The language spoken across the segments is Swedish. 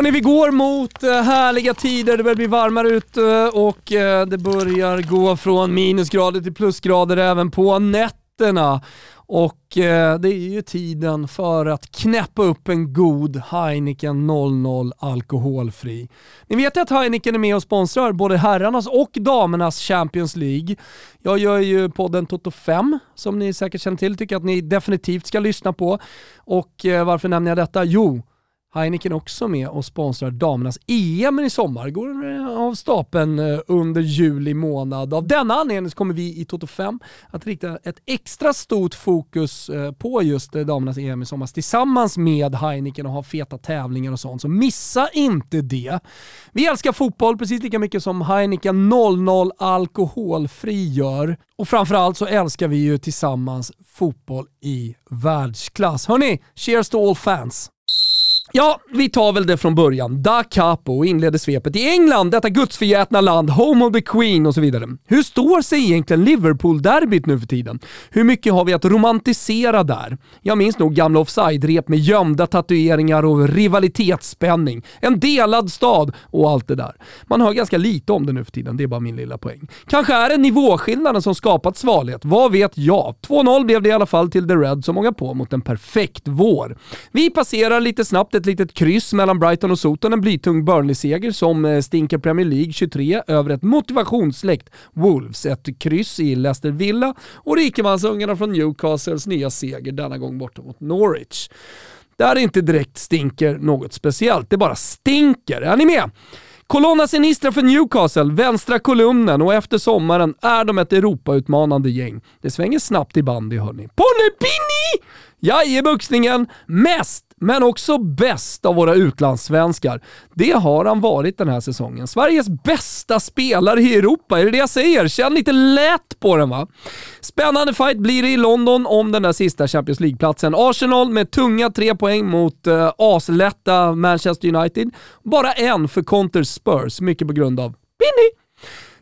Hörrni, vi går mot eh, härliga tider, det börjar bli varmare ute och eh, det börjar gå från minusgrader till plusgrader även på nätterna. Och eh, det är ju tiden för att knäppa upp en god Heineken 00 alkoholfri. Ni vet ju att Heineken är med och sponsrar både herrarnas och damernas Champions League. Jag gör ju podden Toto 5 som ni säkert känner till, tycker att ni definitivt ska lyssna på. Och varför nämner jag detta? Jo, Heineken också med och sponsrar damernas EM i sommar. Går eh, av stapeln eh, under juli månad. Av denna anledning kommer vi i Toto 5 att rikta ett extra stort fokus eh, på just damernas EM i sommar tillsammans med Heineken och ha feta tävlingar och sånt. Så missa inte det. Vi älskar fotboll precis lika mycket som Heineken 00 alkoholfri gör. Och framförallt så älskar vi ju tillsammans fotboll i världsklass. Hörni, cheers to all fans! Ja, vi tar väl det från början. Da Capo inleder svepet i England, detta gudsförgätna land, home of the Queen och så vidare. Hur står sig egentligen Liverpool-derbyt nu för tiden? Hur mycket har vi att romantisera där? Jag minns nog gamla offside-rep med gömda tatueringar och rivalitetsspänning. En delad stad och allt det där. Man hör ganska lite om det nu för tiden, det är bara min lilla poäng. Kanske är det nivåskillnaden som skapat svalhet, vad vet jag? 2-0 blev det i alla fall till The Red som många på mot en perfekt vår. Vi passerar lite snabbt ett litet kryss mellan Brighton och Soton, en blytung Burnley-seger som eh, stinker Premier League 23 över ett motivationssläkt Wolves. Ett kryss i Leicester Villa och rikemansungarna från Newcastles nya seger, denna gång borta mot Norwich. Där inte direkt stinker något speciellt, det bara stinker. Är ni med? Colonna Sinistra för Newcastle, vänstra kolumnen och efter sommaren är de ett Europautmanande gäng. Det svänger snabbt i bandy hörni. Jag är Buxningen mest men också bäst av våra utlandssvenskar. Det har han varit den här säsongen. Sveriges bästa spelare i Europa, är det det jag säger? Känn lite lätt på den va? Spännande fight blir det i London om den där sista Champions League-platsen. Arsenal med tunga tre poäng mot uh, aslätta Manchester United. Bara en för Conter Spurs, mycket på grund av Binny.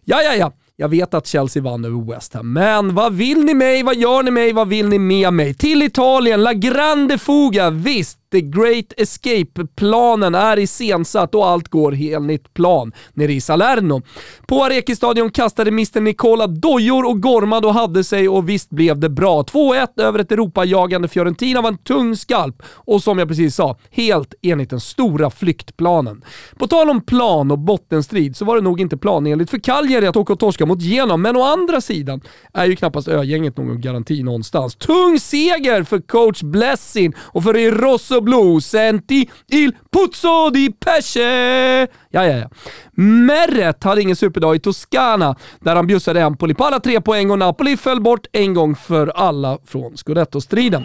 Ja, ja, ja. Jag vet att Chelsea vann över West Ham, men vad vill ni mig? Vad gör ni mig? Vad vill ni med mig? Till Italien, La Grande Fuga, visst. The Great Escape-planen är iscensatt och allt går enligt plan nere i Salerno. På Arekistadion kastade Mr Nicola dojor och gormade och hade sig och visst blev det bra. 2-1 över ett Europajagande Fiorentina var en tung skalp och som jag precis sa, helt enligt den stora flyktplanen. På tal om plan och bottenstrid så var det nog inte planenligt för Cagliari att åka och torska mot Genom, men å andra sidan är ju knappast ögänget någon garanti någonstans. Tung seger för coach Blessing och för Rosso blu, senti il puzzo di pesce. Ja, ja, ja. Meret hade ingen superdag i Toscana där han bjussade Empoli på alla tre poäng och Napoli föll bort en gång för alla från scudetto-striden.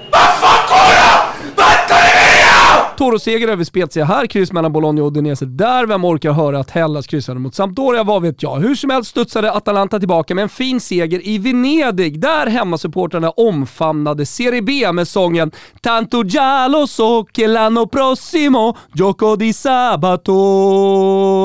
Toro-seger över Spezia här, kryss mellan Bologna och Udinese där. Vem orkar höra att Hellas kryssade mot Sampdoria? Vad vet jag. Hur som helst studsade Atalanta tillbaka med en fin seger i Venedig där hemmasupportrarna omfamnade Serie B med sången “Tanto Giallo so che l'anno prossimo gioco di sabato,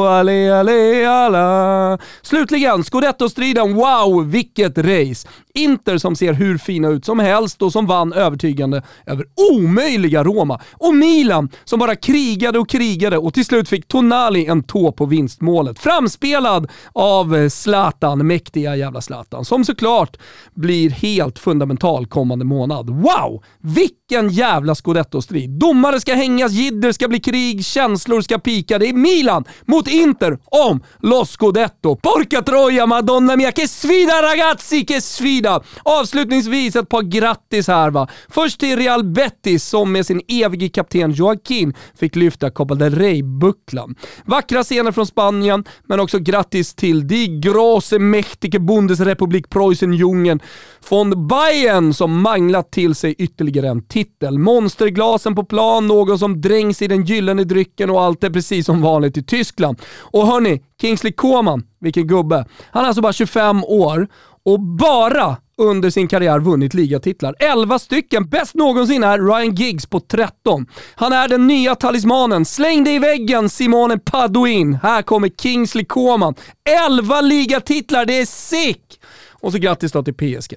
ale ale ala”. Slutligen, scudetto-striden, wow vilket race! Inter som ser hur fina ut som helst och som vann övertygande över omöjliga Roma. Och Milan som bara krigade och krigade och till slut fick Tonali en tå på vinstmålet. Framspelad av eh, Zlatan, mäktiga jävla Zlatan, som såklart blir helt fundamental kommande månad. Wow! Vilken jävla scudetto-strid. Domare ska hängas, jidder ska bli krig, känslor ska pika. Det är Milan mot Inter om Los Scudetto. Porca troja, madonna mia, che sfida ragazzi, che sfida! Avslutningsvis ett par grattis här va. Först till Real Betis som med sin evige kapten Joaquin fick lyfta Copa del Rey-bucklan. Vackra scener från Spanien, men också grattis till Die große mächtige Bundesrepublik Preußen-Jungen von Bayern som manglat till sig ytterligare en titel. Monsterglasen på plan, någon som drängs i den gyllene drycken och allt är precis som vanligt i Tyskland. Och hörni, Kingsley Coman, vilken gubbe. Han är alltså bara 25 år och bara under sin karriär vunnit ligatitlar. 11 stycken. Bäst någonsin är Ryan Giggs på 13. Han är den nya talismanen. Släng dig i väggen Simone Paduin. Här kommer Kingsley Coman. 11 ligatitlar, det är sick! Och så grattis då till PSG.